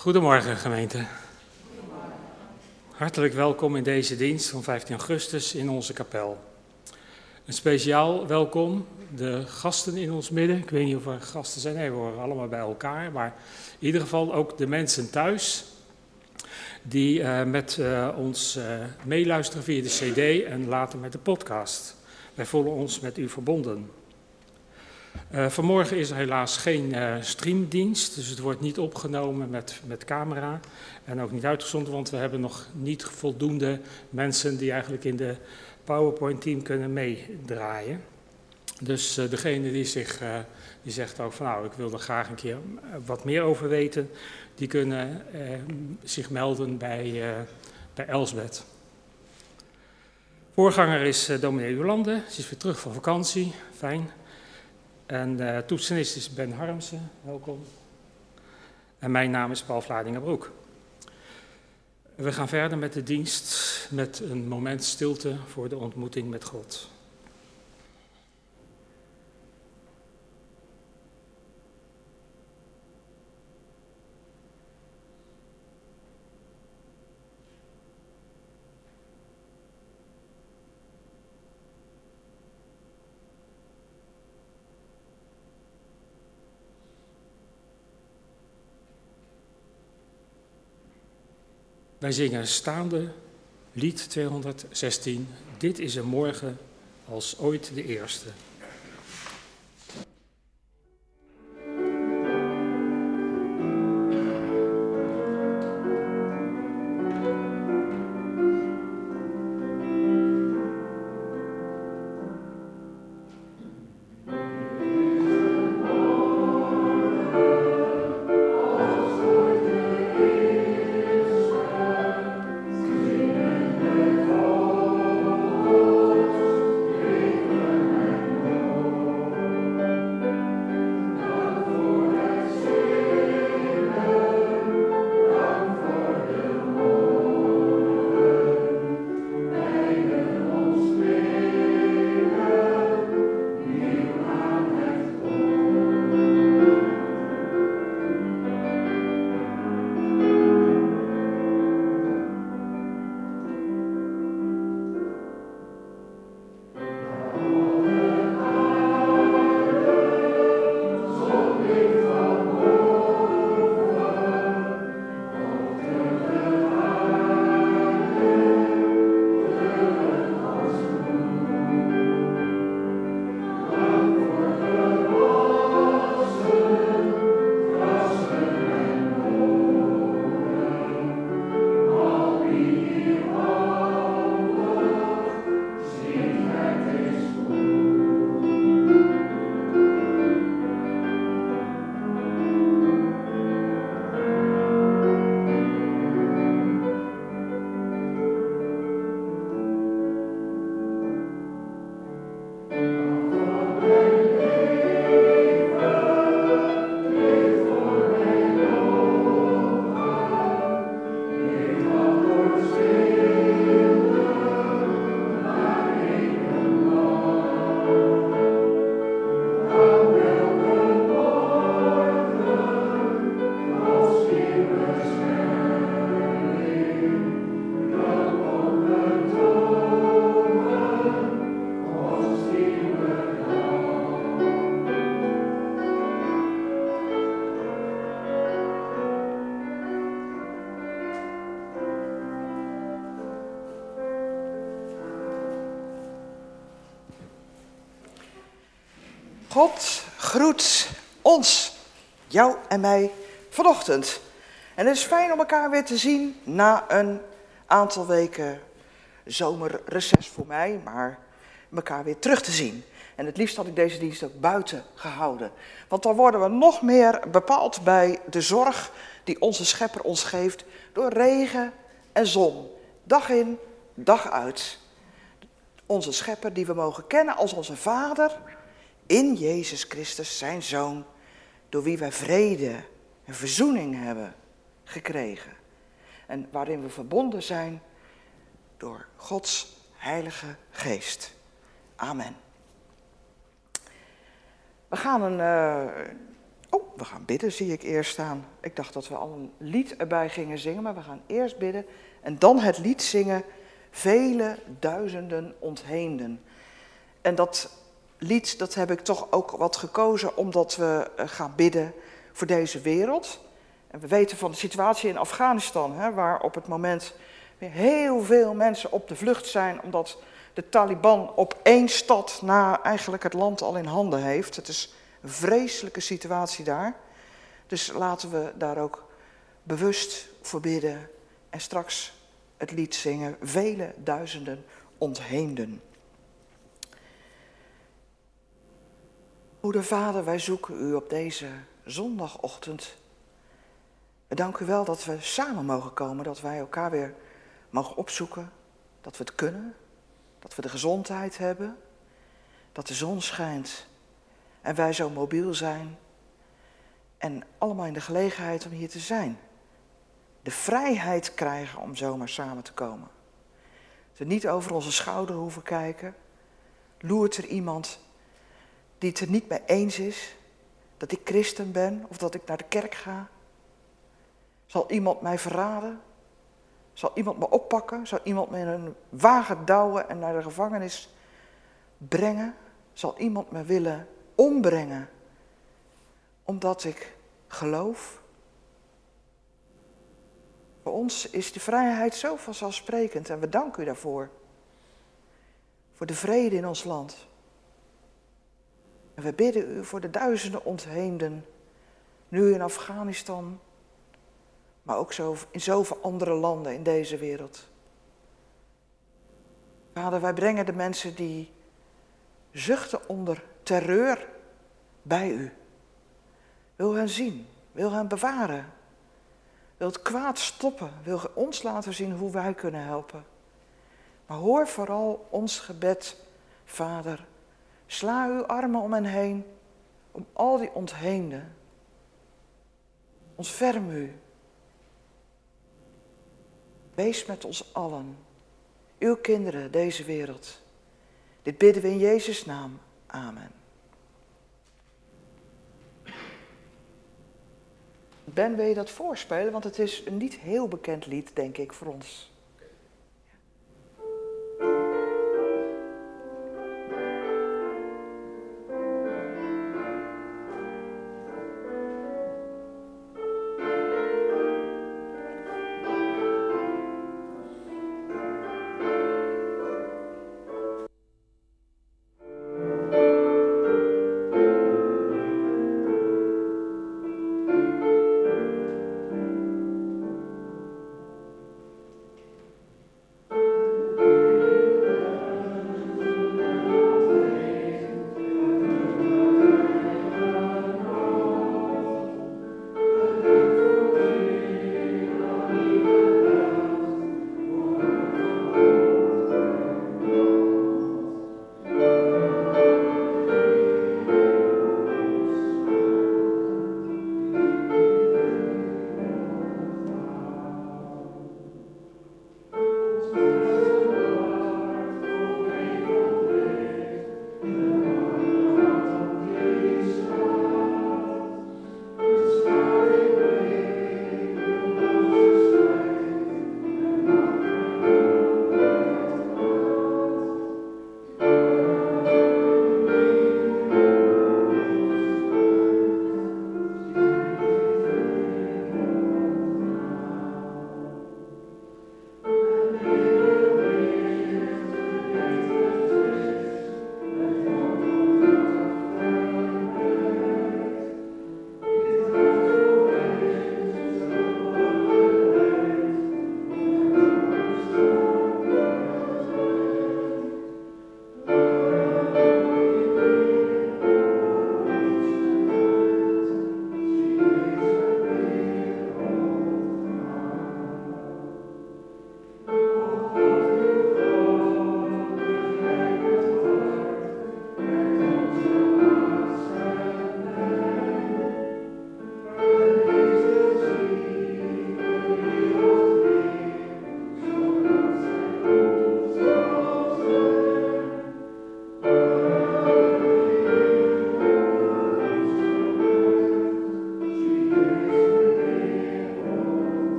Goedemorgen gemeente. Hartelijk welkom in deze dienst van 15 augustus in onze kapel. Een speciaal welkom de gasten in ons midden. Ik weet niet of er gasten zijn, nee, we horen allemaal bij elkaar. Maar in ieder geval ook de mensen thuis die uh, met uh, ons uh, meeluisteren via de CD en later met de podcast. Wij voelen ons met u verbonden. Uh, vanmorgen is er helaas geen uh, streamdienst, dus het wordt niet opgenomen met, met camera en ook niet uitgezonden, want we hebben nog niet voldoende mensen die eigenlijk in de PowerPoint-team kunnen meedraaien. Dus uh, degene die, zich, die zegt ook van nou, ik wil er graag een keer wat meer over weten, die kunnen zich melden bij, bij Elsbeth. Voorganger is dominee Jolande, ze is weer terug van vakantie, fijn. En uh, toetsenist is Ben Harmsen, welkom. En mijn naam is Paul Vladingerbroek. We gaan verder met de dienst met een moment stilte voor de ontmoeting met God. Wij zingen staande lied 216. Dit is een morgen als ooit de eerste. Groet ons, jou en mij, vanochtend. En het is fijn om elkaar weer te zien na een aantal weken zomerreces voor mij, maar elkaar weer terug te zien. En het liefst had ik deze dienst ook buiten gehouden. Want dan worden we nog meer bepaald bij de zorg die onze schepper ons geeft door regen en zon. Dag in, dag uit. Onze schepper die we mogen kennen als onze vader in Jezus Christus, zijn Zoon, door wie wij vrede en verzoening hebben gekregen. En waarin we verbonden zijn door Gods Heilige Geest. Amen. We gaan een uh, Oh, we gaan bidden, zie ik eerst staan. Ik dacht dat we al een lied erbij gingen zingen, maar we gaan eerst bidden en dan het lied zingen. Vele duizenden ontheemden. En dat lied, dat heb ik toch ook wat gekozen omdat we eh, gaan bidden voor deze wereld. En we weten van de situatie in Afghanistan, hè, waar op het moment weer heel veel mensen op de vlucht zijn, omdat de Taliban op één stad na eigenlijk het land al in handen heeft. Het is een vreselijke situatie daar. Dus laten we daar ook bewust voor bidden en straks het lied zingen. Vele duizenden ontheemden. Moeder Vader, wij zoeken u op deze zondagochtend. We danken u wel dat we samen mogen komen, dat wij elkaar weer mogen opzoeken, dat we het kunnen, dat we de gezondheid hebben, dat de zon schijnt en wij zo mobiel zijn en allemaal in de gelegenheid om hier te zijn. De vrijheid krijgen om zomaar samen te komen. Dat we niet over onze schouder hoeven kijken. Loert er iemand die het er niet mee eens is dat ik christen ben of dat ik naar de kerk ga? Zal iemand mij verraden? Zal iemand me oppakken? Zal iemand me in een wagen douwen en naar de gevangenis brengen? Zal iemand me willen ombrengen omdat ik geloof? Voor ons is die vrijheid zo vanzelfsprekend en we danken u daarvoor. Voor de vrede in ons land. En we bidden u voor de duizenden ontheemden, nu in Afghanistan, maar ook zo, in zoveel andere landen in deze wereld. Vader, wij brengen de mensen die zuchten onder terreur bij u. Wil hen zien, wil hen bewaren, wil het kwaad stoppen, wil ons laten zien hoe wij kunnen helpen. Maar hoor vooral ons gebed, Vader. Sla uw armen om hen heen, om al die ontheemden. Ontferm u. Wees met ons allen, uw kinderen, deze wereld. Dit bidden we in Jezus' naam. Amen. Ben, wil je dat voorspelen? Want het is een niet heel bekend lied, denk ik, voor ons.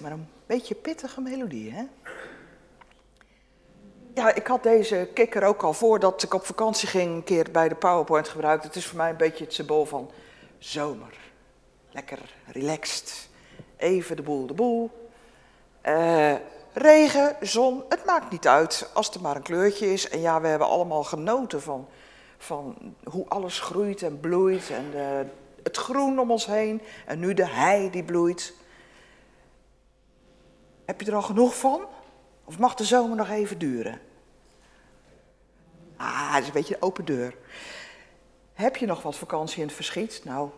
Maar een beetje pittige melodie, hè? Ja, ik had deze kikker ook al voordat ik op vakantie ging een keer bij de PowerPoint gebruikt. Het is voor mij een beetje het symbool van zomer. Lekker relaxed. Even de boel de boel. Uh, regen, zon, het maakt niet uit als er maar een kleurtje is. En ja, we hebben allemaal genoten van, van hoe alles groeit en bloeit. En uh, het groen om ons heen. En nu de hei die bloeit. Heb je er al genoeg van? Of mag de zomer nog even duren? Ah, het is een beetje een open deur. Heb je nog wat vakantie in het verschiet? Nou,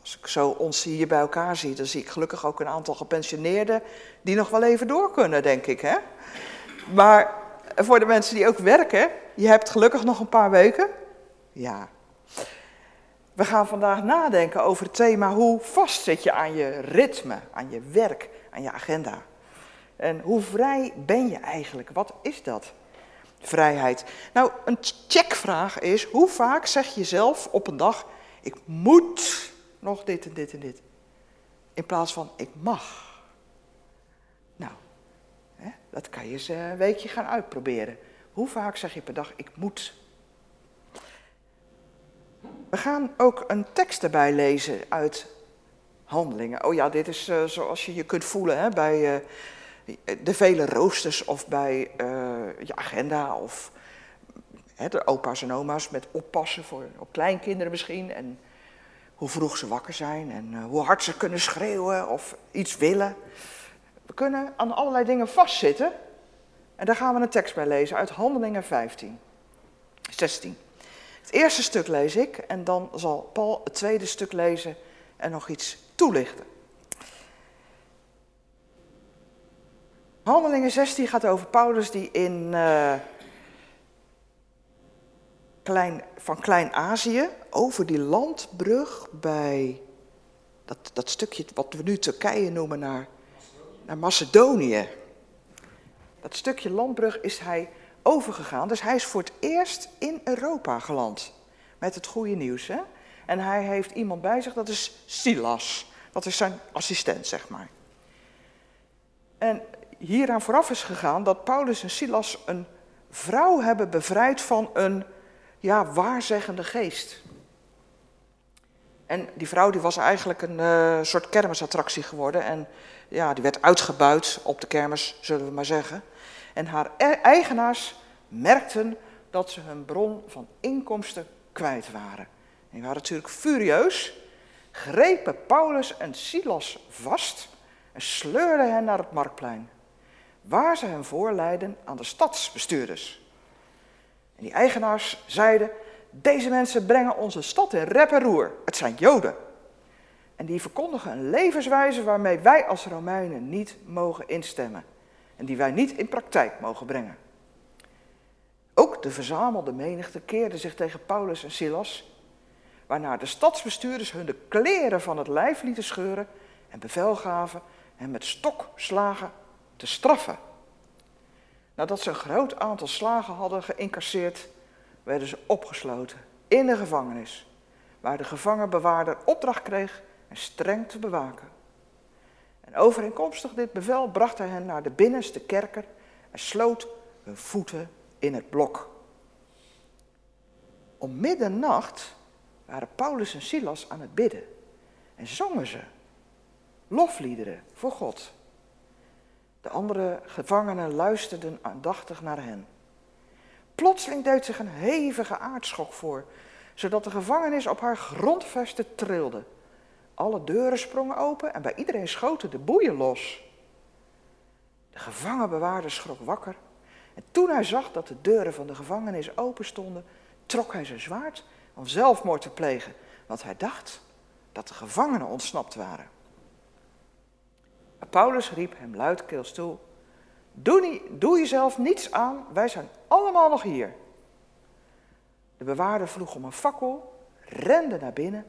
als ik zo ons hier bij elkaar zie, dan zie ik gelukkig ook een aantal gepensioneerden die nog wel even door kunnen, denk ik. Hè? Maar voor de mensen die ook werken, je hebt gelukkig nog een paar weken. Ja. We gaan vandaag nadenken over het thema hoe vast zit je aan je ritme, aan je werk, aan je agenda. En hoe vrij ben je eigenlijk? Wat is dat? Vrijheid. Nou, een checkvraag is: hoe vaak zeg je zelf op een dag: ik moet nog dit en dit en dit? In plaats van ik mag. Nou, hè, dat kan je eens een weekje gaan uitproberen. Hoe vaak zeg je per dag: ik moet? We gaan ook een tekst erbij lezen uit Handelingen. Oh ja, dit is uh, zoals je je kunt voelen hè, bij. Uh, de vele roosters of bij uh, je agenda of hè, de opa's en oma's met oppassen voor op kleinkinderen misschien. En hoe vroeg ze wakker zijn en uh, hoe hard ze kunnen schreeuwen of iets willen. We kunnen aan allerlei dingen vastzitten. En daar gaan we een tekst bij lezen uit Handelingen 15, 16. Het eerste stuk lees ik en dan zal Paul het tweede stuk lezen en nog iets toelichten. Handelingen 16 gaat over Paulus die in uh, klein, van Klein-Azië over die landbrug bij dat, dat stukje wat we nu Turkije noemen naar, naar Macedonië. Dat stukje landbrug is hij overgegaan. Dus hij is voor het eerst in Europa geland. Met het goede nieuws. Hè? En hij heeft iemand bij zich, dat is Silas. Dat is zijn assistent, zeg maar. En hieraan vooraf is gegaan dat Paulus en Silas een vrouw hebben bevrijd van een ja, waarzeggende geest. En die vrouw die was eigenlijk een uh, soort kermisattractie geworden. En ja, die werd uitgebuit op de kermis, zullen we maar zeggen. En haar e-, eigenaars merkten dat ze hun bron van inkomsten kwijt waren. En die waren natuurlijk furieus, grepen Paulus en Silas vast en sleurden hen naar het marktplein waar ze hem voorleiden aan de stadsbestuurders. En die eigenaars zeiden, deze mensen brengen onze stad in rep en roer. Het zijn Joden. En die verkondigen een levenswijze waarmee wij als Romeinen niet mogen instemmen. En die wij niet in praktijk mogen brengen. Ook de verzamelde menigte keerde zich tegen Paulus en Silas, waarna de stadsbestuurders hun de kleren van het lijf lieten scheuren en bevel gaven hen met stokslagen te straffen. Nadat ze een groot aantal slagen hadden geïncasseerd, werden ze opgesloten in de gevangenis, waar de gevangenbewaarder opdracht kreeg hen streng te bewaken. En overeenkomstig dit bevel bracht hij hen naar de binnenste kerker en sloot hun voeten in het blok. Om middernacht waren Paulus en Silas aan het bidden en zongen ze lofliederen voor God. De andere gevangenen luisterden aandachtig naar hen. Plotseling deed zich een hevige aardschok voor, zodat de gevangenis op haar grondvesten trilde. Alle deuren sprongen open en bij iedereen schoten de boeien los. De gevangenbewaarder schrok wakker en toen hij zag dat de deuren van de gevangenis open stonden, trok hij zijn zwaard om zelfmoord te plegen, want hij dacht dat de gevangenen ontsnapt waren. Paulus riep hem luidkeels toe: doe, jezelf niets aan, wij zijn allemaal nog hier. De bewaarder vroeg om een fakkel, rende naar binnen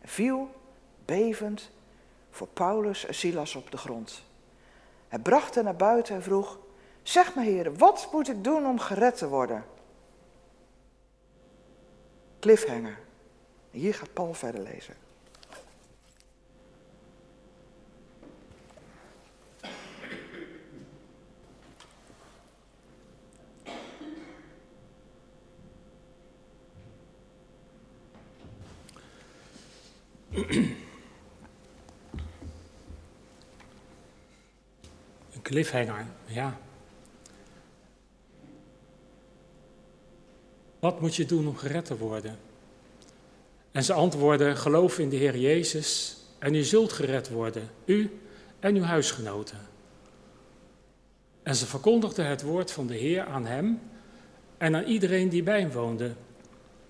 en viel, bevend, voor Paulus en Silas op de grond. Hij bracht hen naar buiten en vroeg: Zeg me, heren, wat moet ik doen om gered te worden? Cliffhanger. Hier gaat Paul verder lezen. Een cliffhanger, ja. Wat moet je doen om gered te worden? En ze antwoorden: Geloof in de Heer Jezus en u zult gered worden, u en uw huisgenoten. En ze verkondigden het woord van de Heer aan hem en aan iedereen die bij hem woonde.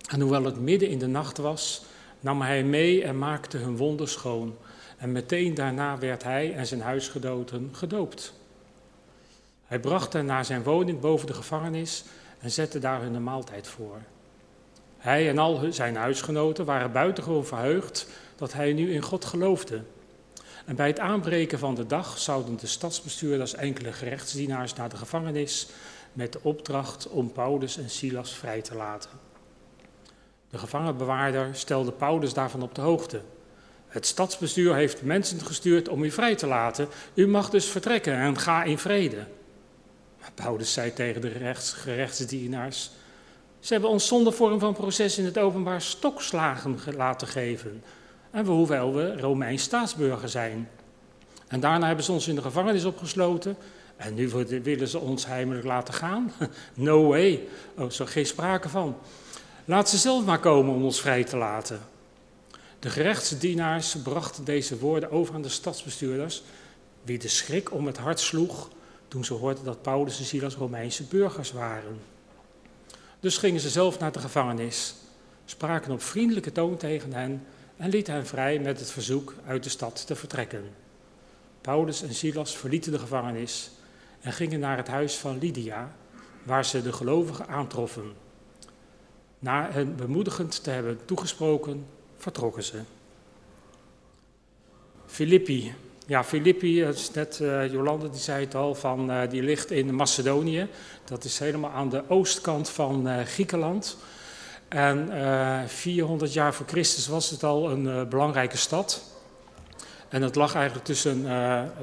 En hoewel het midden in de nacht was, nam hij mee en maakte hun wonden schoon. En meteen daarna werd hij en zijn huisgenoten gedoopt. Hij bracht hen naar zijn woning boven de gevangenis en zette daar hun maaltijd voor. Hij en al zijn huisgenoten waren buitengewoon verheugd dat hij nu in God geloofde. En bij het aanbreken van de dag zouden de stadsbestuurders enkele gerechtsdienaars naar de gevangenis met de opdracht om Paulus en Silas vrij te laten. De gevangenbewaarder stelde Paulus daarvan op de hoogte. Het stadsbestuur heeft mensen gestuurd om u vrij te laten. U mag dus vertrekken en ga in vrede. Maar Paulus zei tegen de rechts, gerechtsdienaars: Ze hebben ons zonder vorm van proces in het openbaar stokslagen laten geven. En hoewel we Romeins staatsburger zijn. En daarna hebben ze ons in de gevangenis opgesloten. En nu willen ze ons heimelijk laten gaan? No way. Oh, zo geen sprake van. Laat ze zelf maar komen om ons vrij te laten. De gerechtsdienaars brachten deze woorden over aan de stadsbestuurders, wie de schrik om het hart sloeg toen ze hoorden dat Paulus en Silas Romeinse burgers waren. Dus gingen ze zelf naar de gevangenis, spraken op vriendelijke toon tegen hen en lieten hen vrij met het verzoek uit de stad te vertrekken. Paulus en Silas verlieten de gevangenis en gingen naar het huis van Lydia, waar ze de gelovigen aantroffen. Na hen bemoedigend te hebben toegesproken, vertrokken ze. Filippi. Ja, Filippi, is net uh, Jolande die zei het al, van, uh, die ligt in Macedonië. Dat is helemaal aan de oostkant van uh, Griekenland. En 400 jaar voor Christus was het al een belangrijke stad. En het lag eigenlijk tussen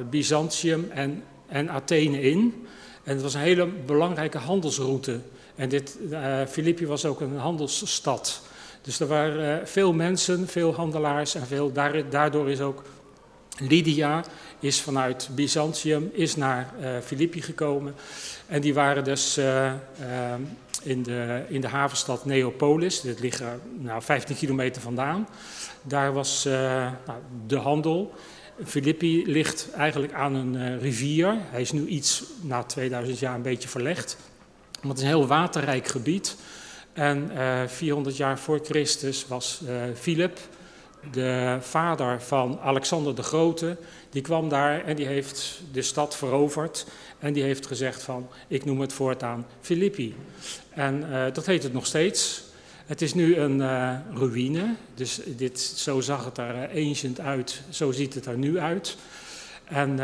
Byzantium en, en Athene in. En het was een hele belangrijke handelsroute. En dit, uh, Filippi was ook een handelsstad. Dus er waren uh, veel mensen, veel handelaars en veel, daardoor is ook Lydia is vanuit Byzantium is naar uh, Filippi gekomen. En die waren dus in, de, in de havenstad Neapolis, dit ligt nou, 15 kilometer vandaan. Daar was nou, de handel. Filippi ligt eigenlijk aan een rivier. Hij is nu iets na 2000 jaar een beetje verlegd. Maar het is een heel waterrijk gebied. En uh, eh, 400 jaar voor Christus was uh, Philip, de vader van Alexander de Grote, die kwam daar en die heeft de stad veroverd. En die heeft gezegd van, ik noem het voortaan Filippi. En uh, dat heet het nog steeds. Het is nu een ruïne, dus dit, zo zag het er ancient uit, zo ziet het er nu uit. En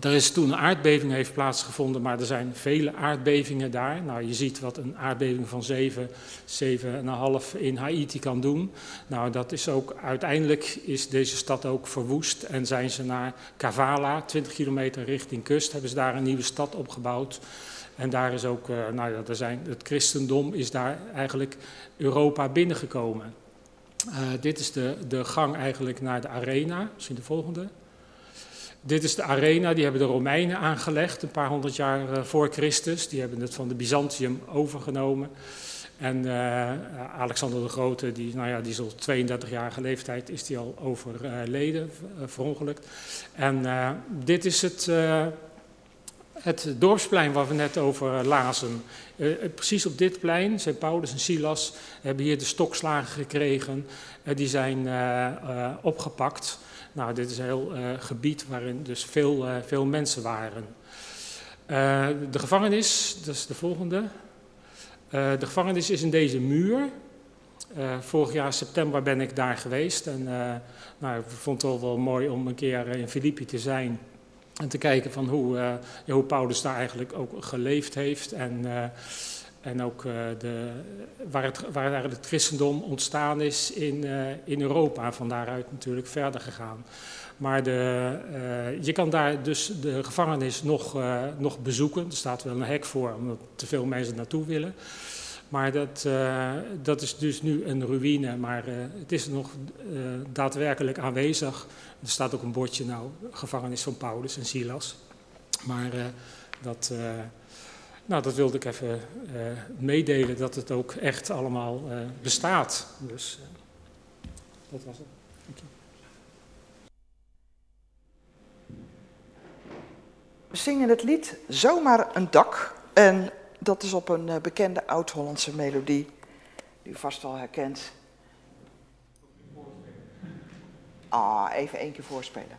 er is toen een aardbeving heeft plaatsgevonden, maar er zijn vele aardbevingen daar. Nou, je ziet wat een aardbeving van 7, 7,5 in Haiti kan doen. Nou, dat is ook, uiteindelijk is deze stad ook verwoest en zijn ze naar Kavala, 20 kilometer richting kust, hebben ze daar een nieuwe stad opgebouwd. En daar is ook, uh, nou ja, er zijn, het christendom is daar eigenlijk Europa binnengekomen. Uh, dit is de, de gang eigenlijk naar de arena, misschien de volgende. Dit is de arena, die hebben de Romeinen aangelegd, een paar honderd jaar uh, voor Christus. Die hebben het van de Byzantium overgenomen. En uh, Alexander de Grote, die, nou ja, die is al 32-jarige leeftijd, is die al overleden, verongelukt. En dit is het, het dorpsplein waar we net over lazen. precies op dit plein, zijn Paulus en Silas hebben hier de stokslagen gekregen. die zijn opgepakt. Nou, dit is een heel uh, gebied waarin dus veel, uh, veel mensen waren. Uh, de gevangenis, dat is de volgende. de gevangenis is in deze muur. vorig jaar september ben ik daar geweest en nou, ik vond het wel, mooi om een keer in Filippi te zijn. En te kijken van hoe, ja, hoe Paulus daar eigenlijk ook geleefd heeft. En en ook uh, de, waar, het, waar het christendom ontstaan is in, uh, in Europa. Van daaruit natuurlijk verder gegaan. Maar de, uh, je kan daar dus de gevangenis nog, nog bezoeken. Er staat wel een hek voor, omdat te veel mensen naartoe willen. Maar dat, dat is dus nu een ruïne, maar het is nog daadwerkelijk aanwezig. Er staat ook een bordje, nou, gevangenis van Paulus en Silas. Maar dat, nou, dat wilde ik even meedelen, dat het ook echt allemaal bestaat. Dus dat was het. We zingen het lied Zomaar een dak. En dat is op een eh, bekende oud-Hollandse melodie, die u vast wel herkent. Ah, even één keer voorspelen.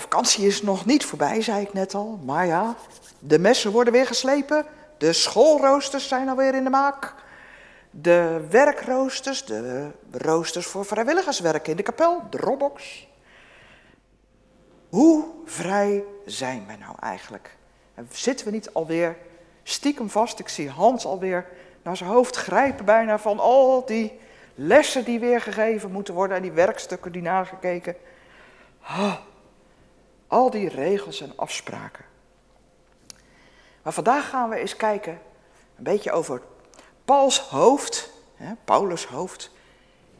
Vakantie is nog niet voorbij, zei ik net al. Maar ja, de messen worden weer geslepen. De schoolroosters zijn alweer in de maak. De werkroosters, de roosters voor vrijwilligerswerk in de kapel, de Robbox. Hoe vrij zijn wij nou eigenlijk? zitten we niet alweer stiekem vast? Ik zie Hans alweer naar zijn hoofd grijpen bijna van al die lessen die weer gegeven moeten worden en die werkstukken die nagekeken. Oh, al die regels en afspraken. Maar vandaag gaan we eens kijken, een beetje over Pauls hoofd, hè, Paulus hoofd,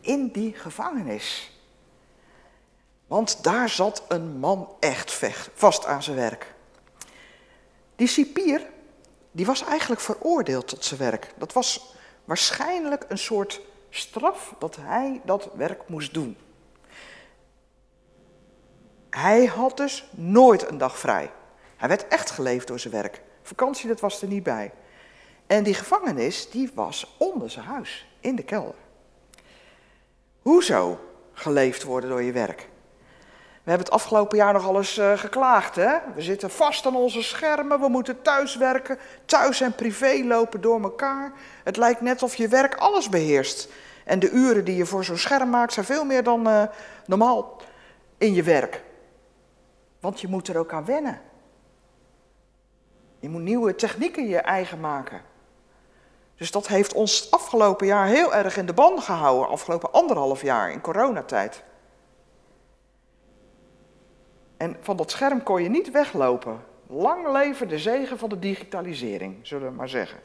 in die gevangenis. Want daar zat een man echt vast aan zijn werk. Die cipier, die was eigenlijk veroordeeld tot zijn werk. Dat was waarschijnlijk een soort straf dat hij dat werk moest doen. Hij had dus nooit een dag vrij. Hij werd echt geleefd door zijn werk. Vakantie, dat was er niet bij. En die gevangenis, die was onder zijn huis, in de kelder. Hoezo geleefd worden door je werk? We hebben het afgelopen jaar nogal eens uh, geklaagd. Hè? We zitten vast aan onze schermen, we moeten thuis werken. Thuis en privé lopen door elkaar. Het lijkt net of je werk alles beheerst. En de uren die je voor zo'n scherm maakt zijn veel meer dan uh, normaal in je werk. Want je moet er ook aan wennen. Je moet nieuwe technieken je eigen maken. Dus dat heeft ons afgelopen jaar heel erg in de band gehouden, afgelopen anderhalf jaar in coronatijd. En van dat scherm kon je niet weglopen. Lang leven de zegen van de digitalisering, zullen we maar zeggen.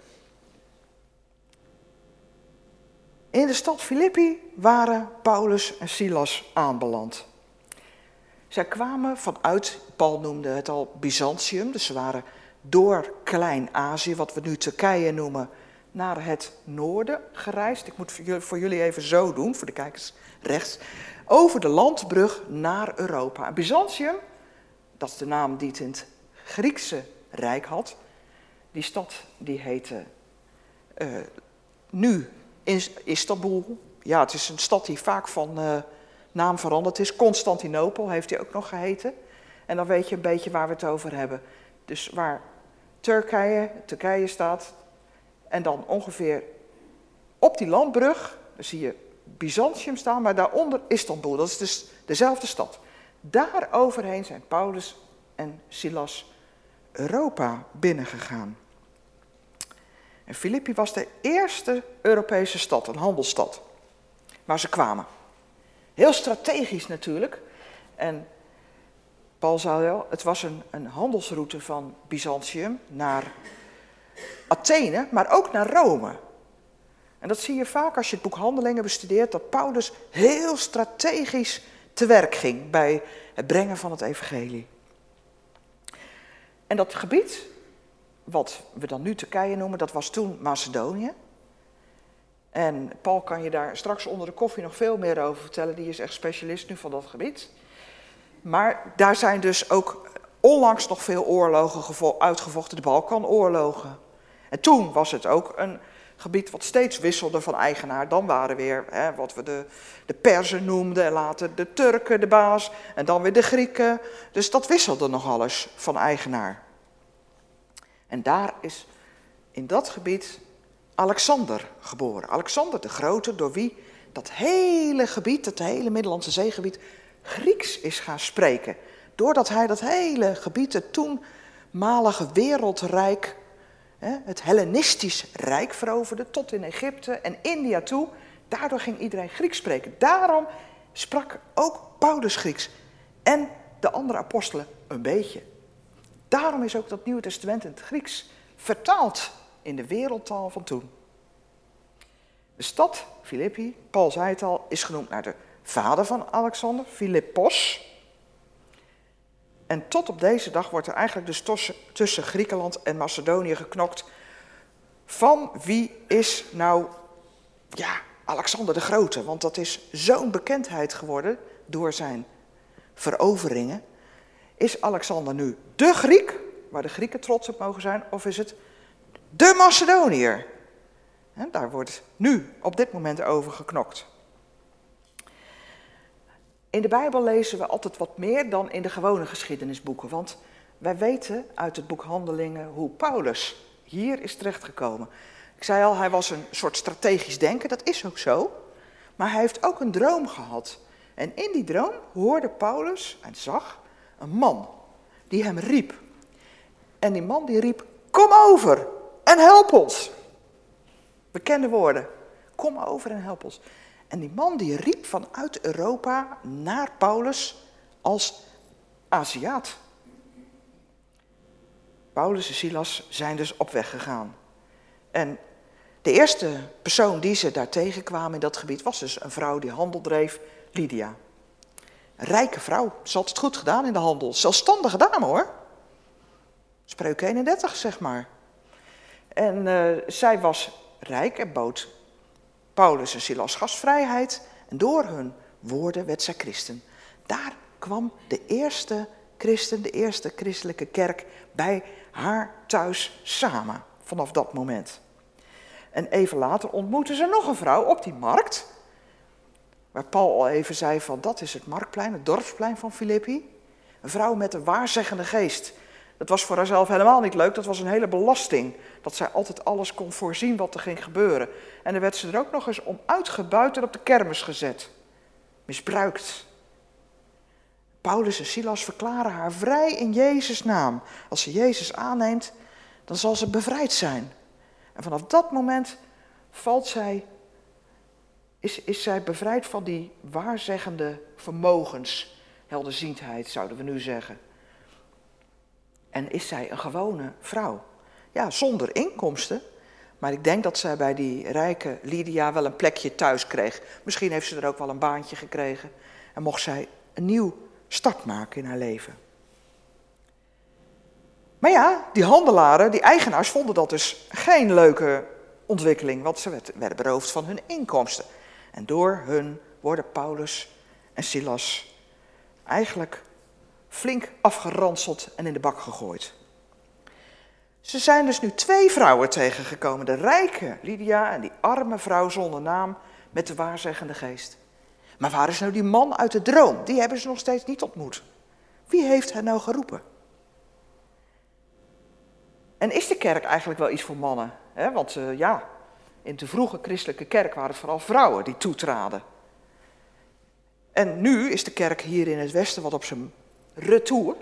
In de stad Filippi waren Paulus en Silas aanbeland. Zij kwamen vanuit, Paul noemde het al Byzantium, dus ze waren door Klein-Azië, wat we nu Turkije noemen, naar het noorden gereisd. Ik moet voor jullie even zo doen, voor de kijkers rechts. Over de landbrug naar Europa. Byzantium, dat is de naam die het in het Griekse Rijk had. Die stad die heette uh, nu Istanbul. Ja, het is een stad die vaak van uh, naam veranderd is. Constantinopel heeft hij ook nog geheten. En dan weet je een beetje waar we het over hebben. Dus waar Turkije, Turkije staat. En dan ongeveer op die landbrug, dan zie je Byzantium staan, maar daaronder Istanbul. Dat is dus dezelfde stad. Daar overheen zijn Paulus en Silas Europa binnengegaan. En Filippi was de eerste Europese stad, een handelsstad, waar ze kwamen. Heel strategisch natuurlijk. En Paul zei wel, het was een, een handelsroute van Byzantium naar Athene, maar ook naar Rome. En dat zie je vaak als je het boek Handelingen bestudeert, dat Paulus heel strategisch te werk ging bij het brengen van het evangelie. En dat gebied, wat we dan nu Turkije noemen, dat was toen Macedonië. En Paul kan je daar straks onder de koffie nog veel meer over vertellen, die is echt specialist nu van dat gebied. Maar daar zijn dus ook onlangs nog veel oorlogen uitgevochten, de Balkanoorlogen. En toen was het ook een gebied wat steeds wisselde van eigenaar. Dan waren weer hè, wat we de, de Perzen noemden, en later de Turken de baas, en dan weer de Grieken. Dus dat wisselde nog alles van eigenaar. En daar is in dat gebied Alexander geboren. Alexander de Grote, door wie dat hele gebied, het hele Middellandse zeegebied, Grieks is gaan spreken. Doordat hij dat hele gebied, het toenmalige wereldrijk, het Hellenistisch Rijk veroverde, tot in Egypte en India toe. Daardoor ging iedereen Grieks spreken. Daarom sprak ook Paulus Grieks en de andere apostelen een beetje. Daarom is ook dat Nieuwe Testament in het Grieks vertaald in de wereldtaal van toen. De stad Filippi, Paul zei het al, is genoemd naar de vader van Alexander, Philippos. En tot op deze dag wordt er eigenlijk dus tussen, tussen Griekenland en Macedonië geknokt. Van wie is nou, ja, Alexander de Grote? Want dat is zo'n bekendheid geworden door zijn veroveringen. Is Alexander nu de Griek, waar de Grieken trots op mogen zijn, of is het de Macedoniër? daar wordt nu op dit moment over geknokt. In de Bijbel lezen we altijd wat meer dan in de gewone geschiedenisboeken. Want wij weten uit het boek Handelingen hoe Paulus hier is terechtgekomen. Ik zei al, hij was een soort strategisch denken, dat is ook zo. Maar hij heeft ook een droom gehad. En in die droom hoorde Paulus en zag een man die hem riep. En die man die riep, kom over en help ons. Bekende woorden, kom over en help ons. En die man die riep vanuit Europa naar Paulus als Aziat. Paulus en Silas zijn dus op weg gegaan. En de eerste persoon die ze daar tegenkwamen in dat gebied was dus een vrouw die handel dreef, Lydia. Rijke vrouw, ze had het goed gedaan in de handel. Zelfstandige dame hoor. Spreuk 31 zeg maar. En uh, zij was rijk en bood Paulus en Silas gastvrijheid en door hun woorden werd zij christen. Daar kwam de eerste christen, de eerste christelijke kerk bij haar thuis samen vanaf dat moment. En even later ontmoetten ze nog een vrouw op die markt, waar Paul al even zei van dat is het marktplein, het dorpsplein van Filippi. Een vrouw met een waarzeggende geest. Dat was voor haarzelf helemaal niet leuk, dat was een hele belasting. Dat zij altijd alles kon voorzien wat er ging gebeuren. En dan werd ze er ook nog eens om uitgebuit en op de kermis gezet. Misbruikt. Paulus en Silas verklaren haar vrij in Jezus' naam. Als ze Jezus aanneemt, dan zal ze bevrijd zijn. En vanaf dat moment valt zij, is, is zij bevrijd van die waarzeggende vermogens. Helderziendheid zouden we nu zeggen. En is zij een gewone vrouw. Ja, zonder inkomsten. Maar ik denk dat zij bij die rijke Lydia wel een plekje thuis kreeg. Misschien heeft ze er ook wel een baantje gekregen. En mocht zij een nieuw start maken in haar leven. Maar ja, die handelaren, die eigenaars vonden dat dus geen leuke ontwikkeling. Want ze werden beroofd van hun inkomsten. En door hun worden Paulus en Silas eigenlijk flink afgeranseld en in de bak gegooid. Ze zijn dus nu twee vrouwen tegengekomen. De rijke Lydia en die arme vrouw zonder naam met de waarzeggende geest. Maar waar is nou die man uit de droom? Die hebben ze nog steeds niet ontmoet. Wie heeft hen nou geroepen? En is de kerk eigenlijk wel iets voor mannen? Want uh, ja, in de vroege christelijke kerk waren het vooral vrouwen die toetraden. En nu is de kerk hier in het Westen wat op zijn retour.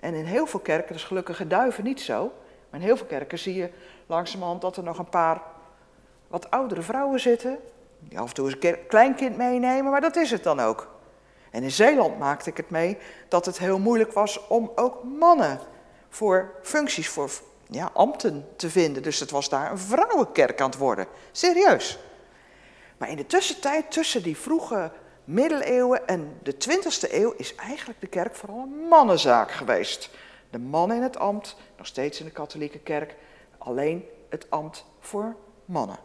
En in heel veel kerken, is gelukkig duiven niet zo. Maar in heel veel kerken zie je langzamerhand dat er nog een paar wat oudere vrouwen zitten. Die af en toe eens een kleinkind meenemen, maar dat is het dan ook. En in Zeeland maakte ik het mee dat het heel moeilijk was om ook mannen voor functies, voor ja, ambten te vinden. Dus het was daar een vrouwenkerk aan het worden. Serieus. Maar in de tussentijd, tussen die vroege middeleeuwen en de 20e eeuw, is eigenlijk de kerk vooral een mannenzaak geweest. De man in het ambt, nog steeds in de katholieke kerk, alleen het ambt voor mannen.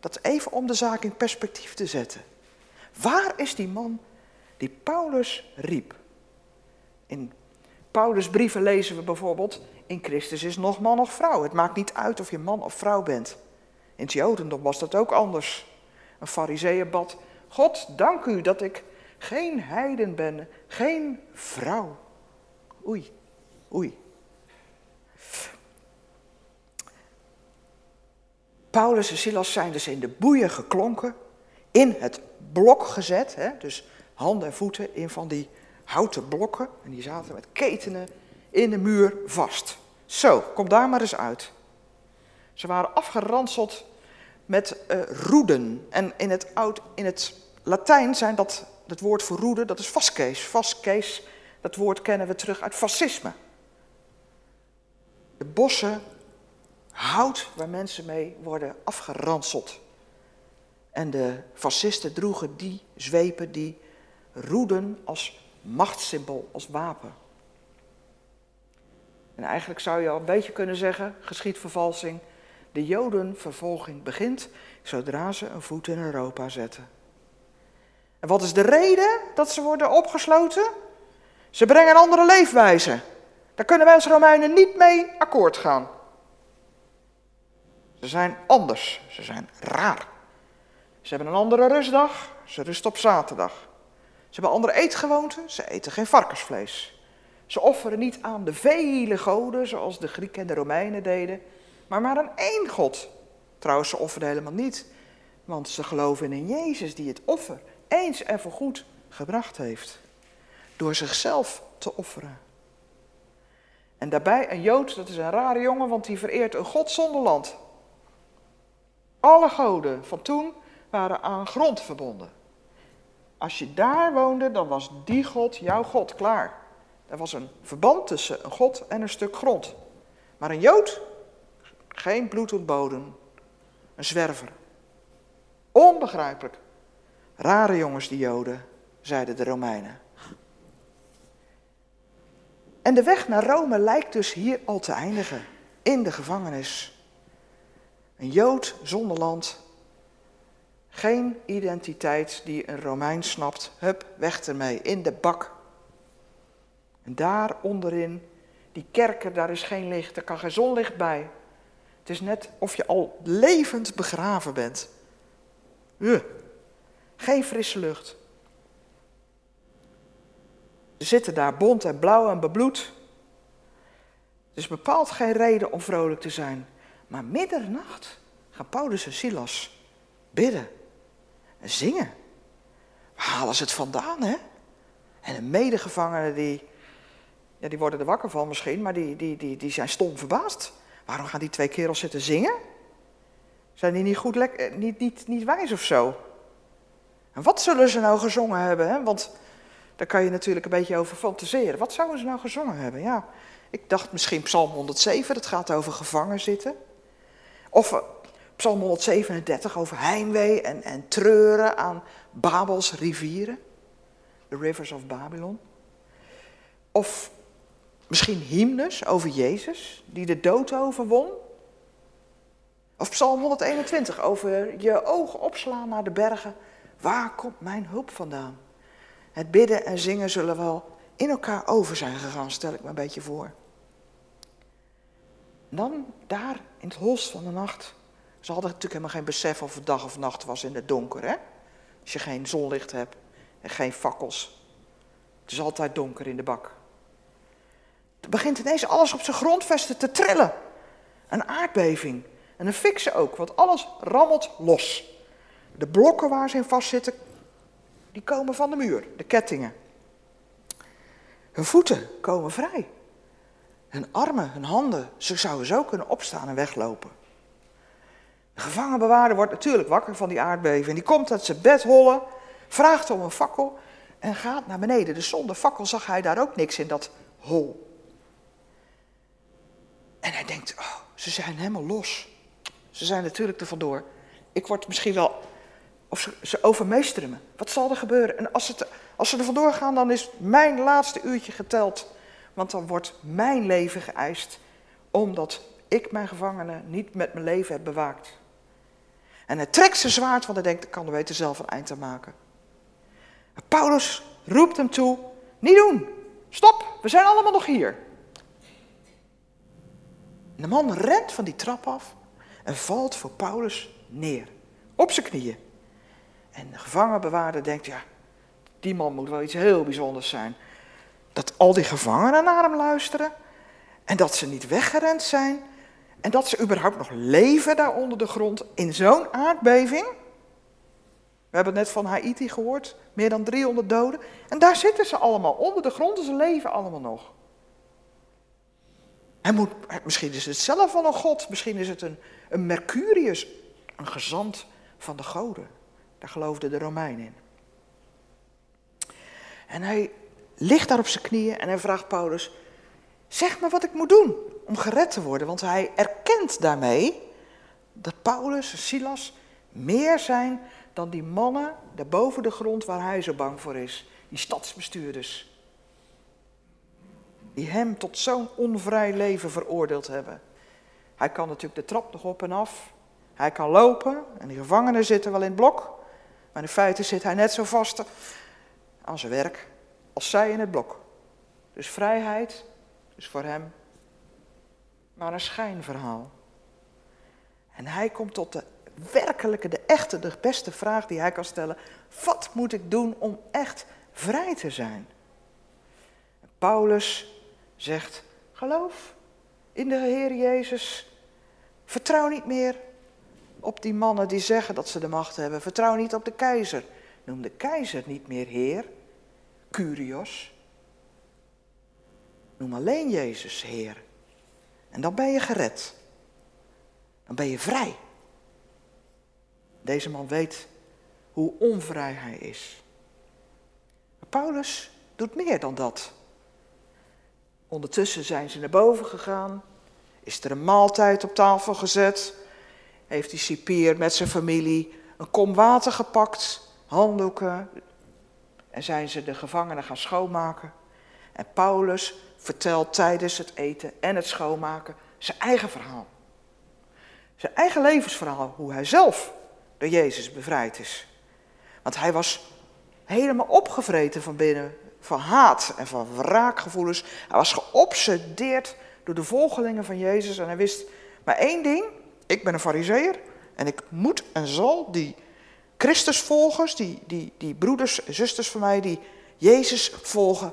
Dat even om de zaak in perspectief te zetten. Waar is die man die Paulus riep? In Paulus' brieven lezen we bijvoorbeeld: In Christus is nog man of vrouw. Het maakt niet uit of je man of vrouw bent. In het Jodendom was dat ook anders. Een Fariseeën bad: God, dank u dat ik geen heiden ben, geen vrouw. Oei, oei. Paulus en Silas zijn dus in de boeien geklonken, in het blok gezet, hè, dus handen en voeten in van die houten blokken. En die zaten met ketenen in de muur vast. Zo, kom daar maar eens uit. Ze waren afgeranseld met uh, roeden. En in het, oud, in het Latijn zijn dat, het woord voor roede, dat is vaskees. Vaskees, dat woord kennen we terug uit fascisme. De bossen hout waar mensen mee worden afgeranseld. En de fascisten droegen die zwepen, die roeden als machtssymbool, als wapen. En eigenlijk zou je al een beetje kunnen zeggen, geschiedvervalsing, de Jodenvervolging begint zodra ze een voet in Europa zetten. En wat is de reden dat ze worden opgesloten? Ze brengen een andere leefwijze. Daar kunnen wij als Romeinen niet mee akkoord gaan. Ze zijn anders, ze zijn raar. Ze hebben een andere rustdag, ze rusten op zaterdag. Ze hebben andere eetgewoonten, ze eten geen varkensvlees. Ze offeren niet aan de vele goden, zoals de Grieken en de Romeinen deden, maar maar aan één God. Trouwens, ze offeren helemaal niet, want ze geloven in Jezus die het offer eens en voorgoed gebracht heeft. Door zichzelf te offeren. En daarbij een Jood, dat is een rare jongen, want die vereert een God zonder land. Alle goden van toen waren aan grond verbonden. Als je daar woonde, dan was die God jouw God, klaar. Er was een verband tussen een God en een stuk grond. Maar een Jood, geen bloed ontboden, een zwerver. Onbegrijpelijk. Rare jongens, die Joden, zeiden de Romeinen. En de weg naar Rome lijkt dus hier al te eindigen, in de gevangenis. Een Jood zonder land, geen identiteit die een Romein snapt, hup, weg ermee, in de bak. En daar onderin, die kerken, daar is geen licht, er kan geen zonlicht bij. Het is net of je al levend begraven bent. Uh. Geen frisse lucht. Ze zitten daar bont en blauw en bebloed. Er is bepaald geen reden om vrolijk te zijn. Maar middernacht gaan Paulus en Silas bidden en zingen. Waar halen ze het vandaan, hè? En de medegevangenen die, ja, die worden er wakker van misschien, maar die, die, die, die zijn stom verbaasd. Waarom gaan die twee kerels zitten zingen? Zijn die niet goed, eh, niet, niet, niet wijs of zo? En wat zullen ze nou gezongen hebben? Hè? Want daar kan je natuurlijk een beetje over fantaseren. Wat zouden ze nou gezongen hebben? Ja, ik dacht misschien Psalm 107, dat gaat over gevangen zitten. Of eh, Psalm 137 over heimwee en, en treuren aan Babels rivieren. The Rivers of Babylon. Of misschien hymnes over Jezus, die de dood overwon. Of Psalm 121 over je ogen opslaan naar de bergen Waar komt mijn hulp vandaan? Het bidden en zingen zullen wel in elkaar over zijn gegaan, stel ik me een beetje voor. dan daar in het holst van de nacht. Ze hadden natuurlijk helemaal geen besef of het dag of nacht was in het donker. Hè? als je geen zonlicht hebt en geen fakkels. Het is altijd donker in de bak. Er begint ineens alles op zijn grondvesten te trillen. Een aardbeving. En een fikse ook, want alles rammelt los. De blokken waar ze in vastzitten, die komen van de muur, de kettingen. Hun voeten komen vrij. Hun armen, hun handen, ze zouden zo kunnen opstaan en weglopen. De gevangenbewaarder wordt natuurlijk wakker van die aardbeving. Die komt uit zijn bed hollen, vraagt om een fakkel en gaat naar beneden. Dus zonder fakkel zag hij daar ook niks in dat hol. En hij denkt, oh, ze zijn helemaal los. Ze zijn natuurlijk er vandoor. Ik word misschien wel, of ze, ze overmeesteren me. Wat zal er gebeuren? En als, als ze er vandoor gaan, dan is mijn laatste uurtje geteld. Want dan wordt mijn leven geëist, omdat ik mijn gevangenen niet met mijn leven heb bewaakt. En hij trekt zijn zwaard, want hij denkt, ik kan er weten zelf een eind aan maken. Paulus roept hem toe, niet doen, stop, we zijn allemaal nog hier. de man rent van die trap af en valt voor Paulus neer, op zijn knieën. En de gevangenbewaarder denkt, ja, die man moet wel iets heel bijzonders zijn. Dat al die gevangenen naar hem luisteren en dat ze niet weggerend zijn en dat ze überhaupt nog leven daar onder de grond in zo'n aardbeving. We hebben het net van Haiti gehoord, meer dan 300 doden. En daar zitten ze allemaal onder de grond en ze leven allemaal nog. Hij moet, misschien is het zelf wel een god, misschien is het een, een Mercurius, een gezant van de goden. Daar geloofden de Romeinen in. En hij ligt daar op zijn knieën en hij vraagt Paulus: Zeg me wat ik moet doen om gered te worden. Want hij erkent daarmee dat Paulus en Silas meer zijn dan die mannen daar boven de grond waar hij zo bang voor is. Die stadsbestuurders. Die hem tot zo'n onvrij leven veroordeeld hebben. Hij kan natuurlijk de trap nog op en af. Hij kan lopen en die gevangenen zitten wel in het blok. Maar in feite zit hij net zo vast aan zijn werk als zij in het blok. Dus vrijheid is voor hem maar een schijnverhaal. En hij komt tot de werkelijke, de echte, de beste vraag die hij kan stellen. Wat moet ik doen om echt vrij te zijn? Paulus zegt, geloof in de Heer Jezus. Vertrouw niet meer op die mannen die zeggen dat ze de macht hebben. Vertrouw niet op de keizer. Noem de keizer niet meer Heer, Curios. Noem alleen Jezus Heer. En dan ben je gered. Dan ben je vrij. Deze man weet hoe onvrij hij is. Maar Paulus doet meer dan dat. Ondertussen zijn ze naar boven gegaan. Is er een maaltijd op tafel gezet. Heeft die cipier met zijn familie een kom water gepakt. Handdoeken. En zijn ze de gevangenen gaan schoonmaken. En Paulus vertelt tijdens het eten en het schoonmaken zijn eigen verhaal. Zijn eigen levensverhaal, hoe hij zelf door Jezus bevrijd is. Want hij was helemaal opgevreten van binnen, van haat en van wraakgevoelens. Hij was geobsedeerd door de volgelingen van Jezus en hij wist maar één ding, ik ben een fariseer en ik moet en zal die Christusvolgers, die, die, die broeders en zusters van mij die Jezus volgen,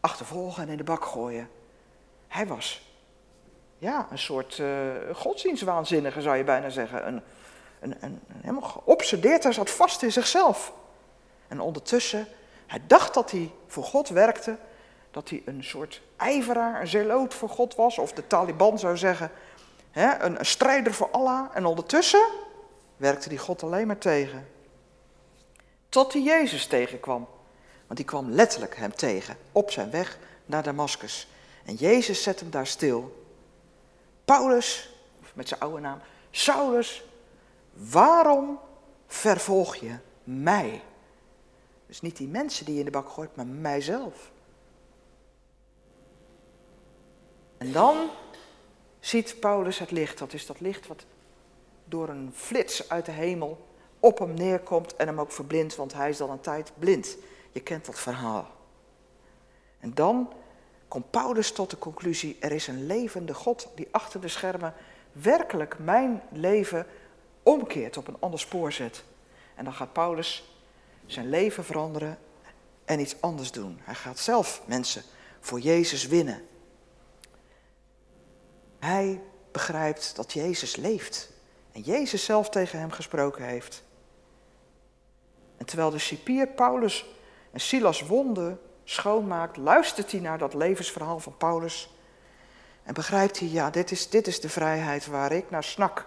achtervolgen en in de bak gooien. Hij was ja, een soort uh, godsdienstwaanzinnige, zou je bijna zeggen. Een, een, een, helemaal geobsedeerd, hij zat vast in zichzelf. En ondertussen, hij dacht dat hij voor God werkte, dat hij een soort ijveraar, een zeloot voor God was, of de Taliban zou zeggen, hè, een, strijder voor Allah. En ondertussen werkte hij God alleen maar tegen. Tot hij Jezus tegenkwam. Want die kwam letterlijk hem tegen op zijn weg naar Damascus. En Jezus zet hem daar stil. Paulus, met zijn oude naam, Saulus, waarom vervolg je mij? Dus niet die mensen die je in de bak gooit, maar mijzelf. En dan ziet Paulus het licht. Dat is dat licht wat door een flits uit de hemel op hem neerkomt en hem ook verblindt, want hij is dan een tijd blind. Je kent dat verhaal. En dan komt Paulus tot de conclusie, er is een levende God die achter de schermen werkelijk mijn leven omkeert, op een ander spoor zet. En dan gaat Paulus zijn leven veranderen en iets anders doen. Hij gaat zelf mensen voor Jezus winnen. Hij begrijpt dat Jezus leeft en Jezus zelf tegen hem gesproken heeft. En terwijl de cipier Paulus en Silas wonden schoonmaakt, luistert hij naar dat levensverhaal van Paulus en begrijpt hij, ja, dit is, dit is de vrijheid waar ik naar snak.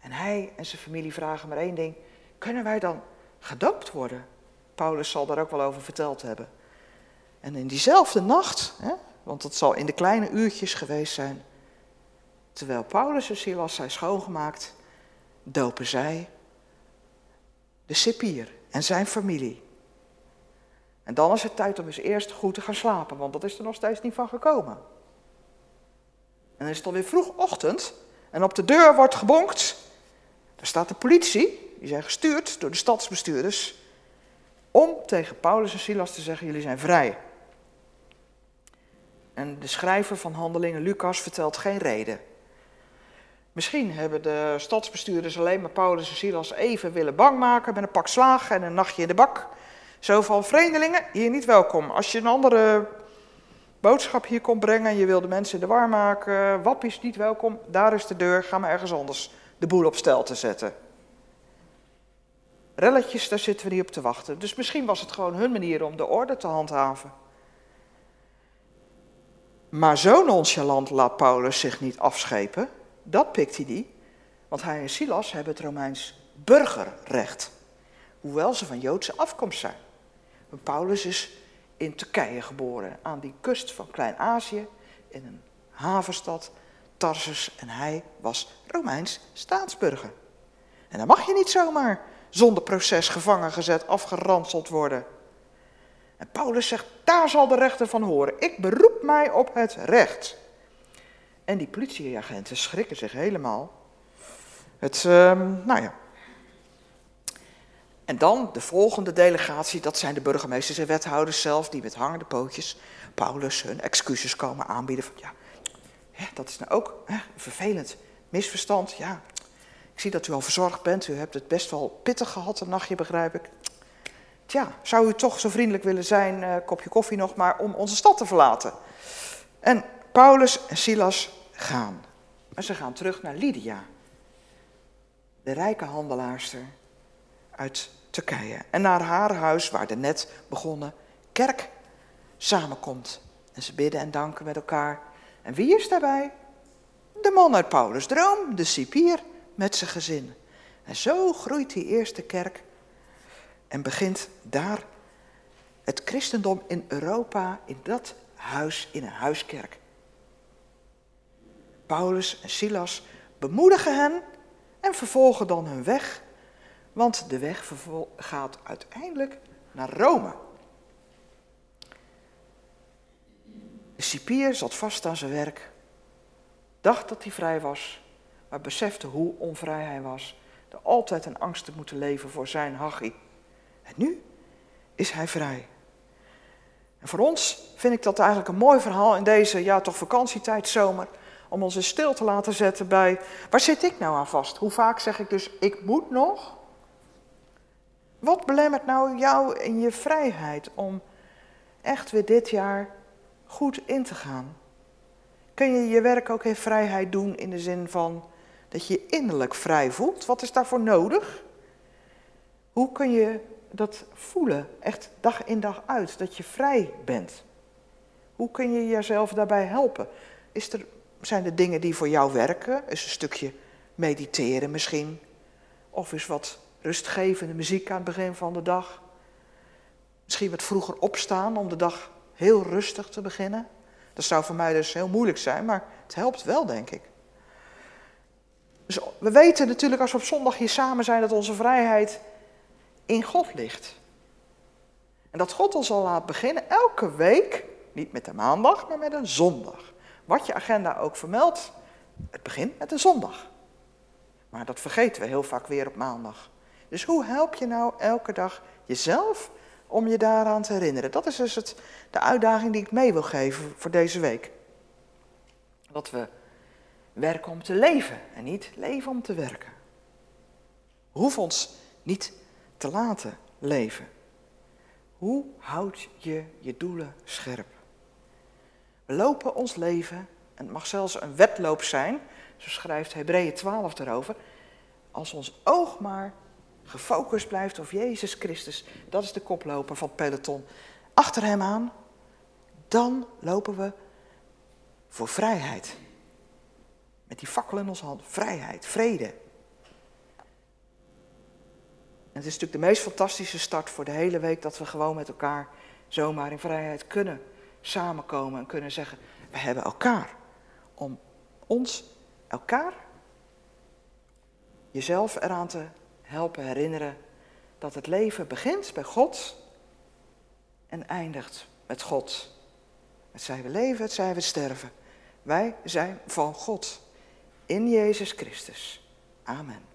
En hij en zijn familie vragen maar één ding, kunnen wij dan gedoopt worden? Paulus zal daar ook wel over verteld hebben. En in diezelfde nacht, hè, want het zal in de kleine uurtjes geweest zijn, terwijl Paulus en Silas zijn schoongemaakt, dopen zij de cipier en zijn familie. En dan is het tijd om eens eerst goed te gaan slapen, want dat is er nog steeds niet van gekomen. En dan is het alweer vroeg ochtend en op de deur wordt gebonkt. Daar staat de politie, die zijn gestuurd door de stadsbestuurders, om tegen Paulus en Silas te zeggen, jullie zijn vrij. En de schrijver van Handelingen, Lucas, vertelt geen reden. Misschien hebben de stadsbestuurders alleen maar Paulus en Silas even willen bang maken met een pak slaag en een nachtje in de bak. Zo van vreemdelingen, hier niet welkom. Als je een andere boodschap hier komt brengen en je wil de mensen in de war maken, wappies niet welkom, daar is de deur, ga maar ergens anders de boel op stel te zetten. Relletjes, daar zitten we niet op te wachten. Dus misschien was het gewoon hun manier om de orde te handhaven. Maar zo nonchalant laat Paulus zich niet afschepen. Dat pikt hij niet, want hij en Silas hebben het Romeins burgerrecht. Hoewel ze van Joodse afkomst zijn. Paulus is in Turkije geboren, aan die kust van Klein-Azië, in een havenstad, Tarsus. En hij was Romeins staatsburger. En dan mag je niet zomaar zonder proces gevangen gezet, afgeranseld worden. En Paulus zegt, daar zal de rechter van horen. Ik beroep mij op het recht. En die politieagenten schrikken zich helemaal. Het, um, nou ja. En dan de volgende delegatie, dat zijn de burgemeesters en wethouders zelf, die met hangende pootjes Paulus hun excuses komen aanbieden. Van, ja, dat is nou ook hè, vervelend. Misverstand, ja. Ik zie dat u al verzorgd bent, u hebt het best wel pittig gehad een nachtje, begrijp ik. Tja, zou u toch zo vriendelijk willen zijn, uh, kopje koffie nog maar, om onze stad te verlaten? En Paulus en Silas gaan. Maar ze gaan terug naar Lydia, de rijke handelaarster uit Turkije. En naar haar huis, waar de net begonnen kerk samenkomt. En ze bidden en danken met elkaar. En wie is daarbij? De man uit Paulus' droom, de cipier met zijn gezin. En zo groeit die eerste kerk en begint daar het christendom in Europa, in dat huis, in een huiskerk. Paulus en Silas bemoedigen hen en vervolgen dan hun weg, want de weg gaat uiteindelijk naar Rome. De cipier zat vast aan zijn werk, dacht dat hij vrij was, maar besefte hoe onvrij hij was, er altijd in angst te moeten leven voor zijn hachie. En nu is hij vrij. En voor ons vind ik dat eigenlijk een mooi verhaal in deze, ja toch vakantietijd, zomer, om ons eens stil te laten zetten bij, waar zit ik nou aan vast? Hoe vaak zeg ik dus, ik moet nog? Wat belemmert nou jou in je vrijheid om echt weer dit jaar goed in te gaan? Kun je je werk ook in vrijheid doen in de zin van dat je je innerlijk vrij voelt? Wat is daarvoor nodig? Hoe kun je dat voelen, echt dag in dag uit, dat je vrij bent? Hoe kun je jezelf daarbij helpen? Is er, zijn er dingen die voor jou werken? Is een stukje mediteren misschien? Of is wat rustgevende muziek aan het begin van de dag? Misschien wat vroeger opstaan om de dag heel rustig te beginnen? Dat zou voor mij dus heel moeilijk zijn, maar het helpt wel, denk ik. Dus we weten natuurlijk als we op zondag hier samen zijn dat onze vrijheid in God ligt. En dat God ons al laat beginnen elke week, niet met de maandag, maar met een zondag. Wat je agenda ook vermeldt, het begint met een zondag. Maar dat vergeten we heel vaak weer op maandag. Dus hoe help je nou elke dag jezelf om je daaraan te herinneren? Dat is dus het, de uitdaging die ik mee wil geven voor deze week. Dat we werken om te leven en niet leven om te werken. We hoeven ons niet te laten leven. Hoe houd je je doelen scherp? We lopen ons leven, en het mag zelfs een wedloop zijn, zo schrijft Hebreeën 12 erover, als ons oog maar gefocust blijft op Jezus Christus, dat is de koploper van peloton, achter hem aan, dan lopen we voor vrijheid. Met die fakkel in onze hand, vrijheid, vrede. En het is natuurlijk de meest fantastische start voor de hele week dat we gewoon met elkaar zomaar in vrijheid kunnen samenkomen en kunnen zeggen, we hebben elkaar om ons, elkaar, jezelf eraan te helpen herinneren dat het leven begint bij God en eindigt met God. Het zij we leven, het zij we sterven. Wij zijn van God in Jezus Christus. Amen.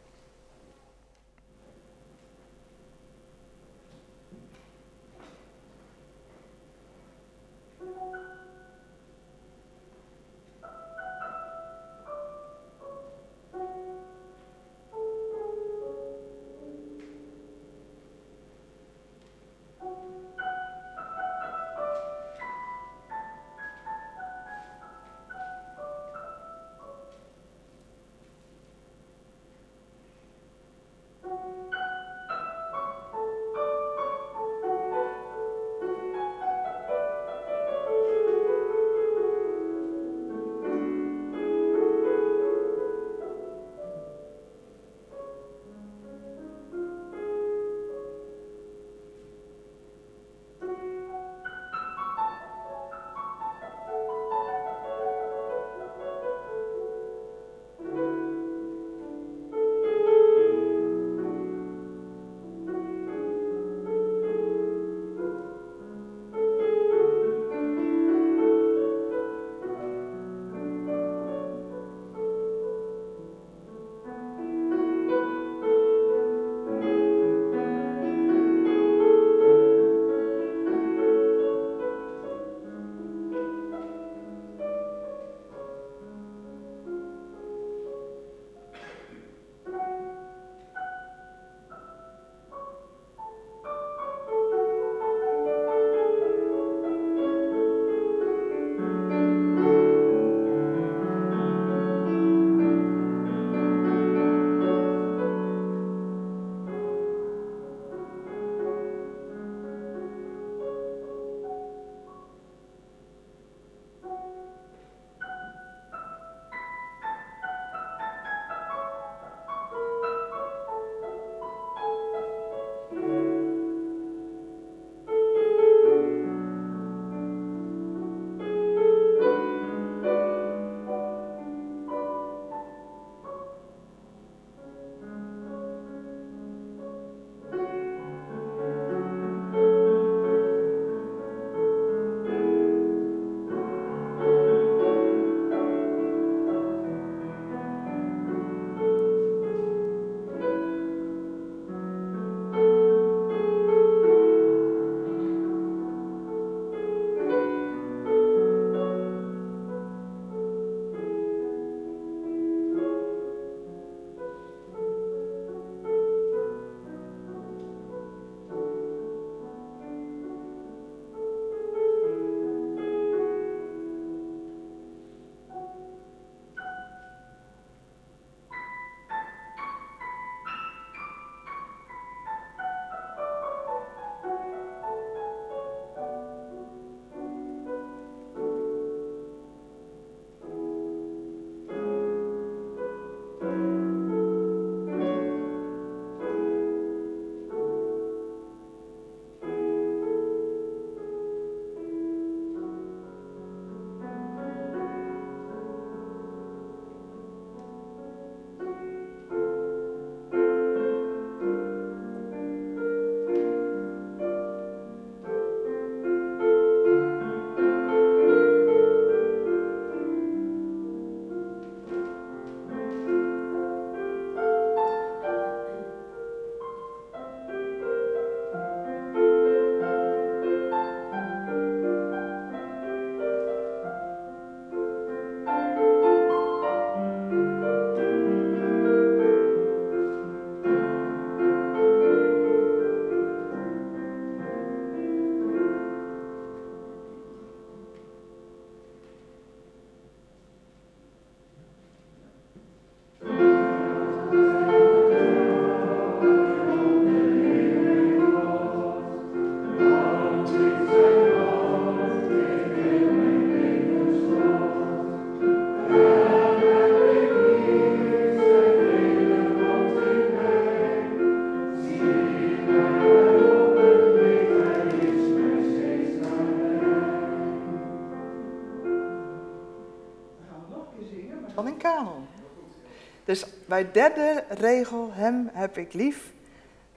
Bij derde regel, hem heb ik lief,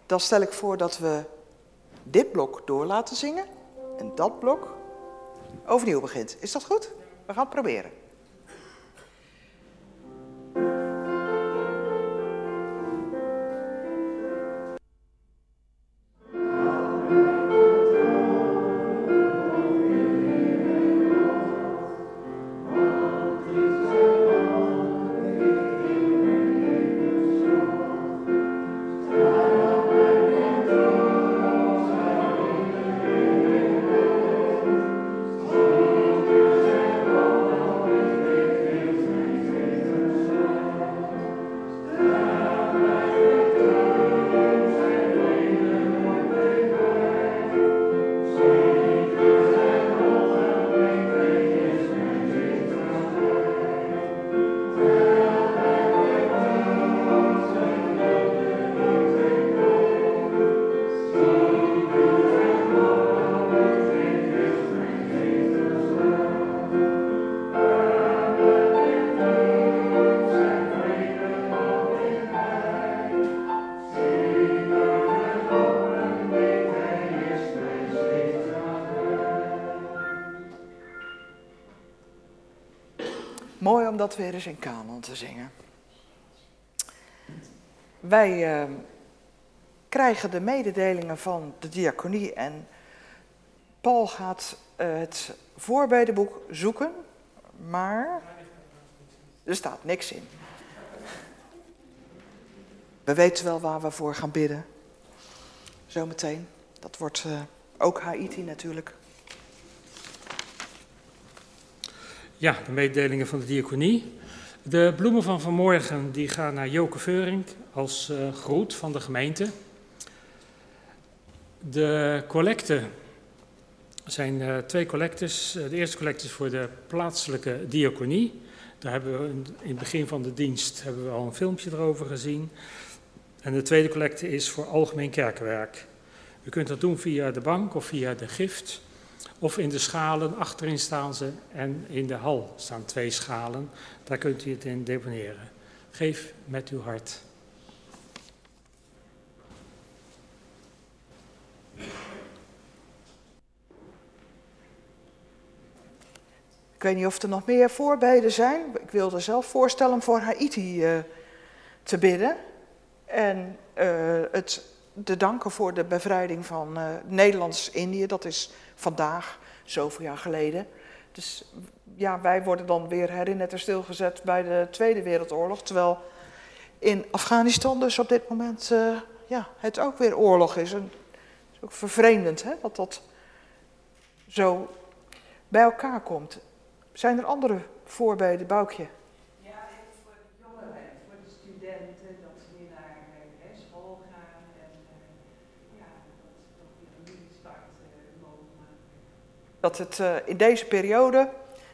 dan stel ik voor dat we dit blok door laten zingen en dat blok overnieuw begint. Is dat goed? We gaan het proberen. Weer eens in kanon te zingen. Wij uh, krijgen de mededelingen van de diaconie en Paul gaat uh, het voorbedenboek zoeken, maar er staat niks in. We weten wel waar we voor gaan bidden. Zometeen. Dat wordt uh, ook Haiti natuurlijk. Ja, de mededelingen van de diaconie. De bloemen van vanmorgen die gaan naar Joke Veuring als uh, groet van de gemeente. De collecten zijn uh, twee collectes. De eerste collecte is voor de plaatselijke diaconie. Daar hebben we in het begin van de dienst hebben we al een filmpje erover gezien. En de tweede collecte is voor algemeen kerkenwerk. U kunt dat doen via de bank of via de gift. Of in de schalen, achterin staan ze en in de hal staan twee schalen. Daar kunt u het in deponeren. Geef met uw hart. Ik weet niet of er nog meer voorbeden zijn. Ik wilde zelf voorstellen om voor Haiti uh, te bidden. En uh, het te danken voor de bevrijding van uh, Nederlands-Indië. Dat is vandaag, zoveel jaar geleden. Dus ja, wij worden dan weer herinnerd en stilgezet bij de Tweede Wereldoorlog. Terwijl in Afghanistan dus op dit moment uh, ja, het ook weer oorlog is. En het is ook vervreemdend hè, dat dat zo bij elkaar komt. Zijn er andere voorbeelden, Boukje? Dat het uh, in deze periode,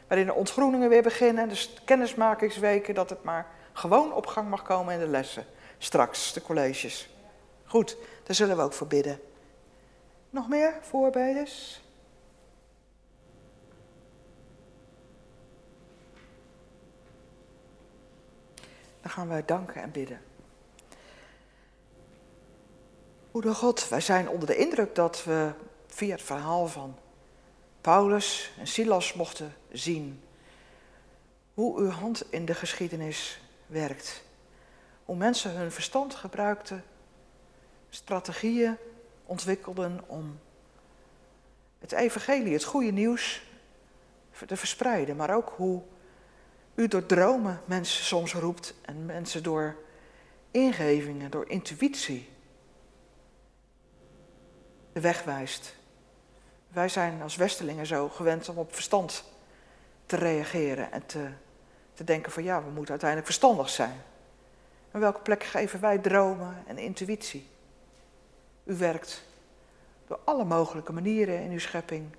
waarin de ontgroeningen weer beginnen en de kennismakingsweken, dat het maar gewoon op gang mag komen in de lessen. Straks, de colleges. Goed, daar zullen we ook voor bidden. Nog meer voorbeelden? Dan gaan wij danken en bidden. Goede God, wij zijn onder de indruk dat we via het verhaal van Paulus en Silas mochten zien hoe uw hand in de geschiedenis werkt. Hoe mensen hun verstand gebruikten, strategieën ontwikkelden om het evangelie, het goede nieuws te verspreiden. Maar ook hoe u door dromen mensen soms roept en mensen door ingevingen, door intuïtie de weg wijst. Wij zijn als Westelingen zo gewend om op verstand te reageren en te, te denken van ja, we moeten uiteindelijk verstandig zijn. En welke plek geven wij dromen en intuïtie? U werkt door alle mogelijke manieren in uw schepping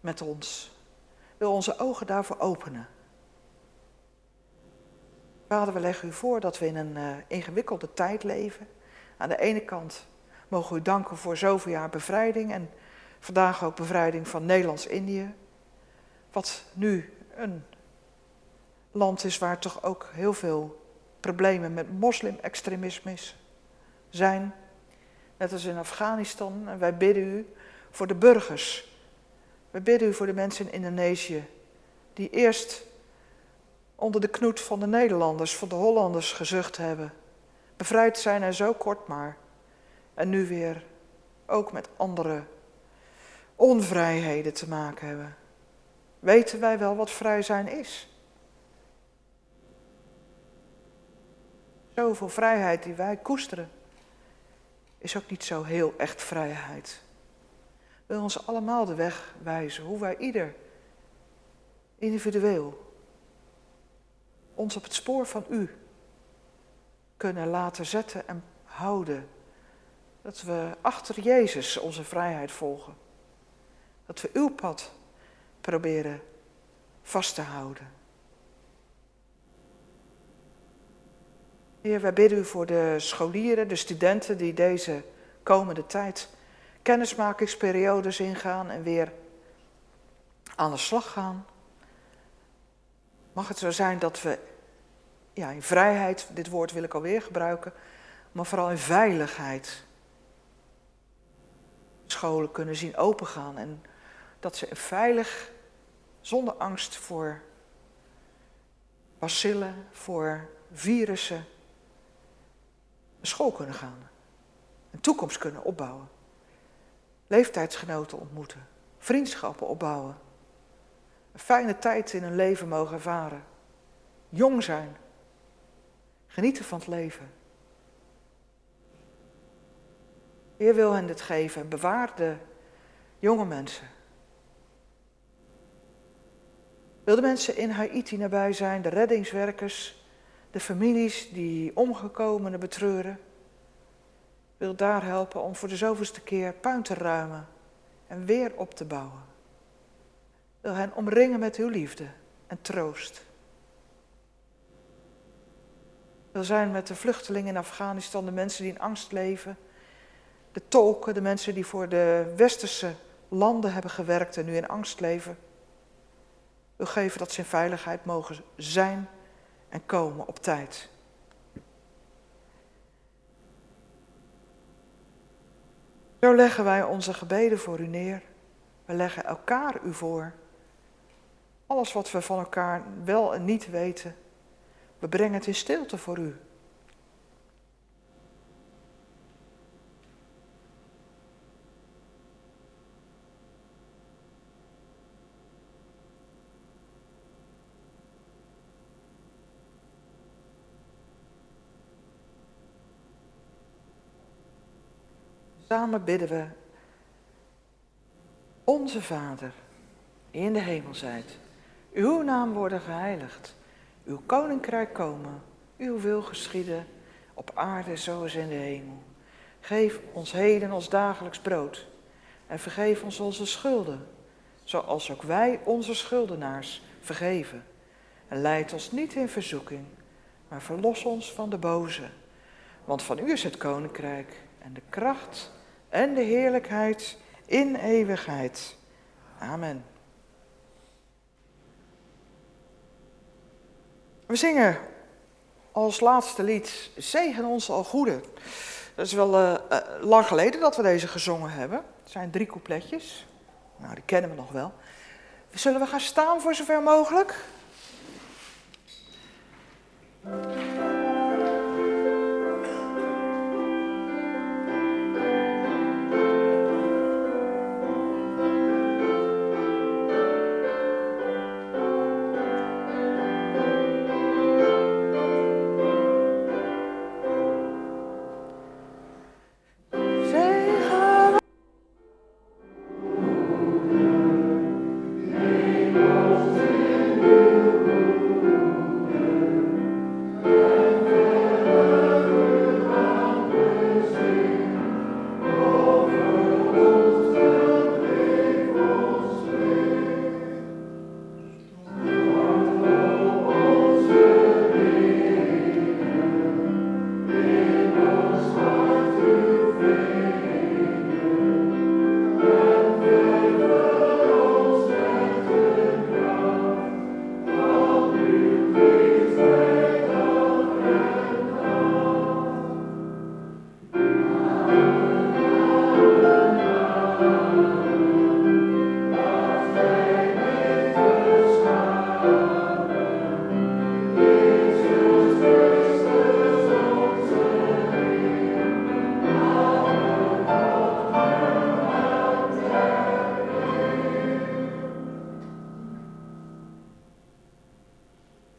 met ons. Wil onze ogen daarvoor openen. Vader, we leggen u voor dat we in een uh, ingewikkelde tijd leven. Aan de ene kant mogen we u danken voor zoveel jaar bevrijding en Vandaag ook bevrijding van Nederlands-Indië. Wat nu een land is waar toch ook heel veel problemen met moslim-extremisme zijn. Net als in Afghanistan. En wij bidden u voor de burgers. We bidden u voor de mensen in Indonesië. Die eerst onder de knoet van de Nederlanders, van de Hollanders gezucht hebben. Bevrijd zijn en zo kort maar. En nu weer ook met andere onvrijheden te maken hebben. Weten wij wel wat vrij zijn is? Zoveel vrijheid die wij koesteren, is ook niet zo heel echt vrijheid. Wil ons allemaal de weg wijzen, hoe wij ieder individueel ons op het spoor van u kunnen laten zetten en houden. Dat we achter Jezus onze vrijheid volgen. Dat we uw pad proberen vast te houden. Heer, wij bidden u voor de scholieren, de studenten die deze komende tijd kennismakingsperiodes ingaan en weer aan de slag gaan. Mag het zo zijn dat we ja, in vrijheid, dit woord wil ik alweer gebruiken, maar vooral in veiligheid scholen kunnen zien opengaan en dat ze veilig, zonder angst voor bacillen, voor virussen, naar school kunnen gaan. Een toekomst kunnen opbouwen. Leeftijdsgenoten ontmoeten. Vriendschappen opbouwen. Een fijne tijd in hun leven mogen ervaren. Jong zijn. Genieten van het leven. Heer wil hen dit geven. Bewaar de jonge mensen. Wil de mensen in Haiti nabij zijn, de reddingswerkers, de families die omgekomenen betreuren. Wil daar helpen om voor de zoveelste keer puin te ruimen en weer op te bouwen. Wil hen omringen met uw liefde en troost. Wil zijn met de vluchtelingen in Afghanistan, de mensen die in angst leven, de tolken, de mensen die voor de westerse landen hebben gewerkt en nu in angst leven. Wil geven dat ze in veiligheid mogen zijn en komen op tijd. Zo leggen wij onze gebeden voor u neer. We leggen elkaar u voor. Alles wat we van elkaar wel en niet weten, we brengen het in stilte voor u. Samen bidden we. Onze Vader, in de hemel zijt. Uw naam worden geheiligd. Uw koninkrijk komen. Uw wil geschieden op aarde zoals in de hemel. Geef ons heden ons dagelijks brood. En vergeef ons onze schulden, zoals ook wij onze schuldenaars vergeven. En leid ons niet in verzoeking, maar verlos ons van de boze. Want van u is het koninkrijk en de kracht en de heerlijkheid in eeuwigheid. Amen. We zingen als laatste lied Zegen ons al goede. Dat is wel uh, uh, lang geleden dat we deze gezongen hebben. Het zijn drie coupletjes. Nou, die kennen we nog wel. Zullen we gaan staan voor zover mogelijk?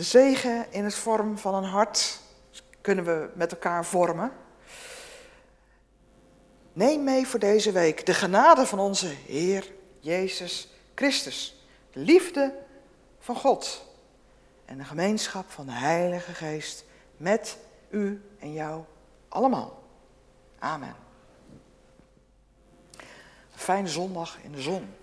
Zegen in het vorm van een hart kunnen we met elkaar vormen. Neem mee voor deze week de genade van onze Heer Jezus Christus, de liefde van God en de gemeenschap van de Heilige Geest met u en jou allemaal. Amen. Fijne zondag in de zon.